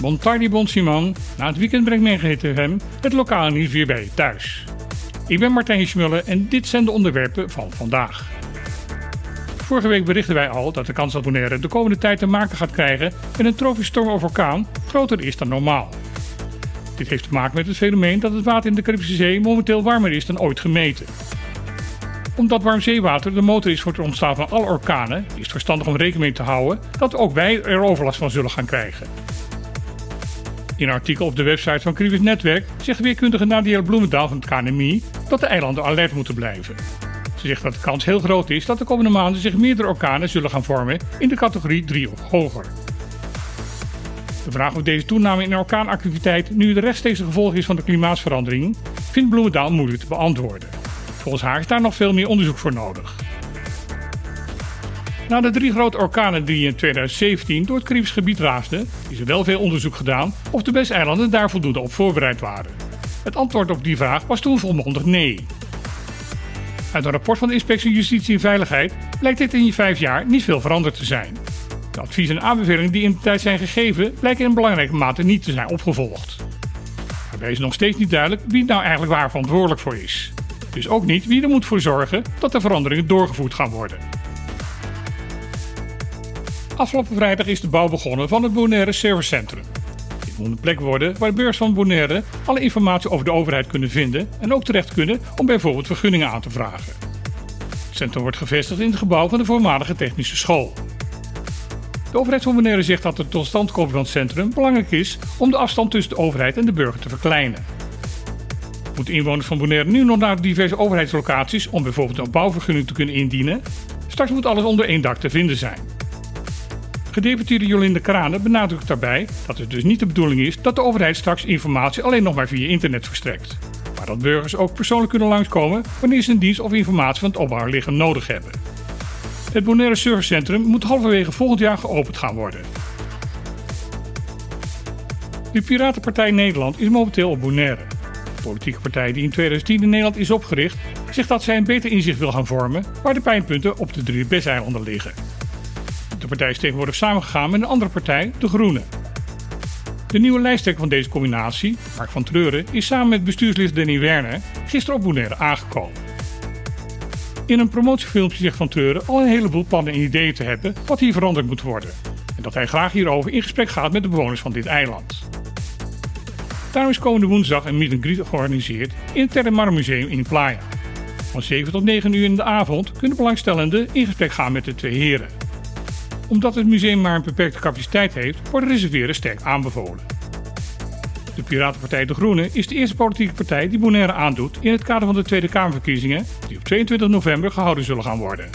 Montardi Bon Simon, na het weekend brengt mijn GTFM het lokale nieuws weer bij thuis. Ik ben Martijn Schmullen en dit zijn de onderwerpen van vandaag. Vorige week berichten wij al dat de kans dat de komende tijd te maken gaat krijgen met een tropische storm of orkaan groter is dan normaal. Dit heeft te maken met het fenomeen dat het water in de Caribische Zee momenteel warmer is dan ooit gemeten. Omdat warm zeewater de motor is voor het ontstaan van alle orkanen, is het verstandig om rekening mee te houden dat ook wij er overlast van zullen gaan krijgen. In een artikel op de website van Caribisch Netwerk zegt weerkundige Nadia Bloemendaal van het KNMI dat de eilanden alert moeten blijven. Ze zegt dat de kans heel groot is dat de komende maanden zich meerdere orkanen zullen gaan vormen in de categorie 3 of hoger. De vraag of deze toename in orkaanactiviteit nu de rechtstreekse gevolg is van de klimaatsverandering, vindt Bloemendaal moeilijk te beantwoorden. Volgens haar is daar nog veel meer onderzoek voor nodig. Na de drie grote orkanen die in 2017 door het Caribisch gebied raasden, is er wel veel onderzoek gedaan of de Westeilanden daar voldoende op voorbereid waren. Het antwoord op die vraag was toen volmondig nee. Uit een rapport van de Inspectie Justitie en Veiligheid blijkt dit in vijf jaar niet veel veranderd te zijn. De adviezen en aanbevelingen die in de tijd zijn gegeven blijken in belangrijke mate niet te zijn opgevolgd. Daarbij is nog steeds niet duidelijk wie nou eigenlijk waar verantwoordelijk voor is. Dus ook niet wie er moet voor zorgen dat de veranderingen doorgevoerd gaan worden. Afgelopen vrijdag is de bouw begonnen van het Bonaire Service Centrum. Dit moet een plek worden waar de beurs van Bonaire alle informatie over de overheid kunnen vinden en ook terecht kunnen om bijvoorbeeld vergunningen aan te vragen. Het centrum wordt gevestigd in het gebouw van de voormalige technische school. De overheid van Bonaire zegt dat de totstandkoming van het centrum belangrijk is om de afstand tussen de overheid en de burger te verkleinen. Moeten inwoners van Bonaire nu nog naar diverse overheidslocaties om bijvoorbeeld een bouwvergunning te kunnen indienen? Straks moet alles onder één dak te vinden zijn. Gedeputeerde Jolinde Kranen benadrukt daarbij dat het dus niet de bedoeling is dat de overheid straks informatie alleen nog maar via internet verstrekt. Maar dat burgers ook persoonlijk kunnen langskomen wanneer ze een dienst of informatie van het opbouwliggen nodig hebben. Het Bonaire Service Centrum moet halverwege volgend jaar geopend gaan worden. De Piratenpartij Nederland is momenteel op Bonaire. Politieke partij die in 2010 in Nederland is opgericht, zegt dat zij een beter inzicht wil gaan vormen waar de pijnpunten op de drie BES-eilanden liggen. De partij is tegenwoordig samengegaan met een andere partij, de Groenen. De nieuwe lijsttrekker van deze combinatie, Mark van Treuren, is samen met bestuurslid Danny Werner gisteren op Bonaire aangekomen. In een promotiefilmpje zegt Van Treuren al een heleboel plannen en ideeën te hebben wat hier veranderd moet worden. En dat hij graag hierover in gesprek gaat met de bewoners van dit eiland. Daarom is komende woensdag een meet and greet georganiseerd in het Terremar Museum in Playa. Van 7 tot 9 uur in de avond kunnen belangstellenden in gesprek gaan met de twee heren omdat het museum maar een beperkte capaciteit heeft, wordt reserveren sterk aanbevolen. De Piratenpartij De Groenen is de eerste politieke partij die Bonaire aandoet in het kader van de Tweede Kamerverkiezingen die op 22 november gehouden zullen gaan worden.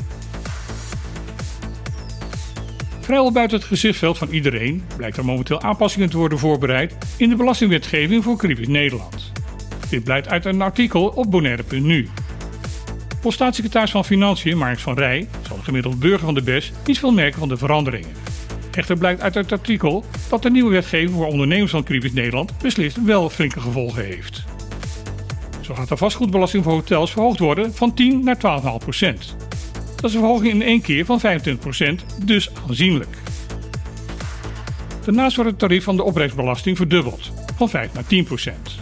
Vrijwel buiten het gezichtsveld van iedereen blijkt er momenteel aanpassingen te worden voorbereid in de belastingwetgeving voor Caribisch Nederland. Dit blijkt uit een artikel op bonaire.nu. Poststaatssecretaris van Financiën, Mark van Rij, zal de gemiddelde burger van de BES niet veel merken van de veranderingen. Echter blijkt uit het artikel dat de nieuwe wetgeving voor ondernemers van Caribisch Nederland beslist wel flinke gevolgen heeft. Zo gaat de vastgoedbelasting voor hotels verhoogd worden van 10 naar 12,5 procent. Dat is een verhoging in één keer van 25 procent, dus aanzienlijk. Daarnaast wordt het tarief van de opbrengstbelasting verdubbeld, van 5 naar 10 procent.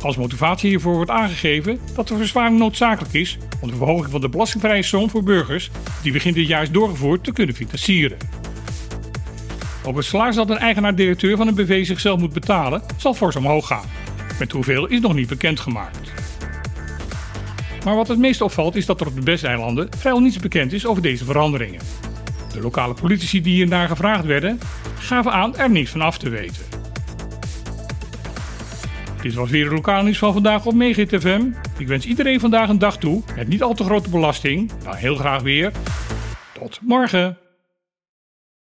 Als motivatie hiervoor wordt aangegeven dat de verzwaring noodzakelijk is om de verhoging van de belastingvrije som voor burgers, die begin dit jaar is doorgevoerd, te kunnen financieren. Ook het salaris dat een eigenaar-directeur van een BV zichzelf moet betalen, zal fors omhoog gaan. Met hoeveel is nog niet bekendgemaakt. Maar wat het meest opvalt is dat er op de Besteilanden vrijwel niets bekend is over deze veranderingen. De lokale politici die hiernaar gevraagd werden, gaven aan er niets van af te weten. Dit was weer de lokale nieuws van vandaag op Megahit FM. Ik wens iedereen vandaag een dag toe met niet al te grote belasting. Nou, heel graag weer. Tot morgen.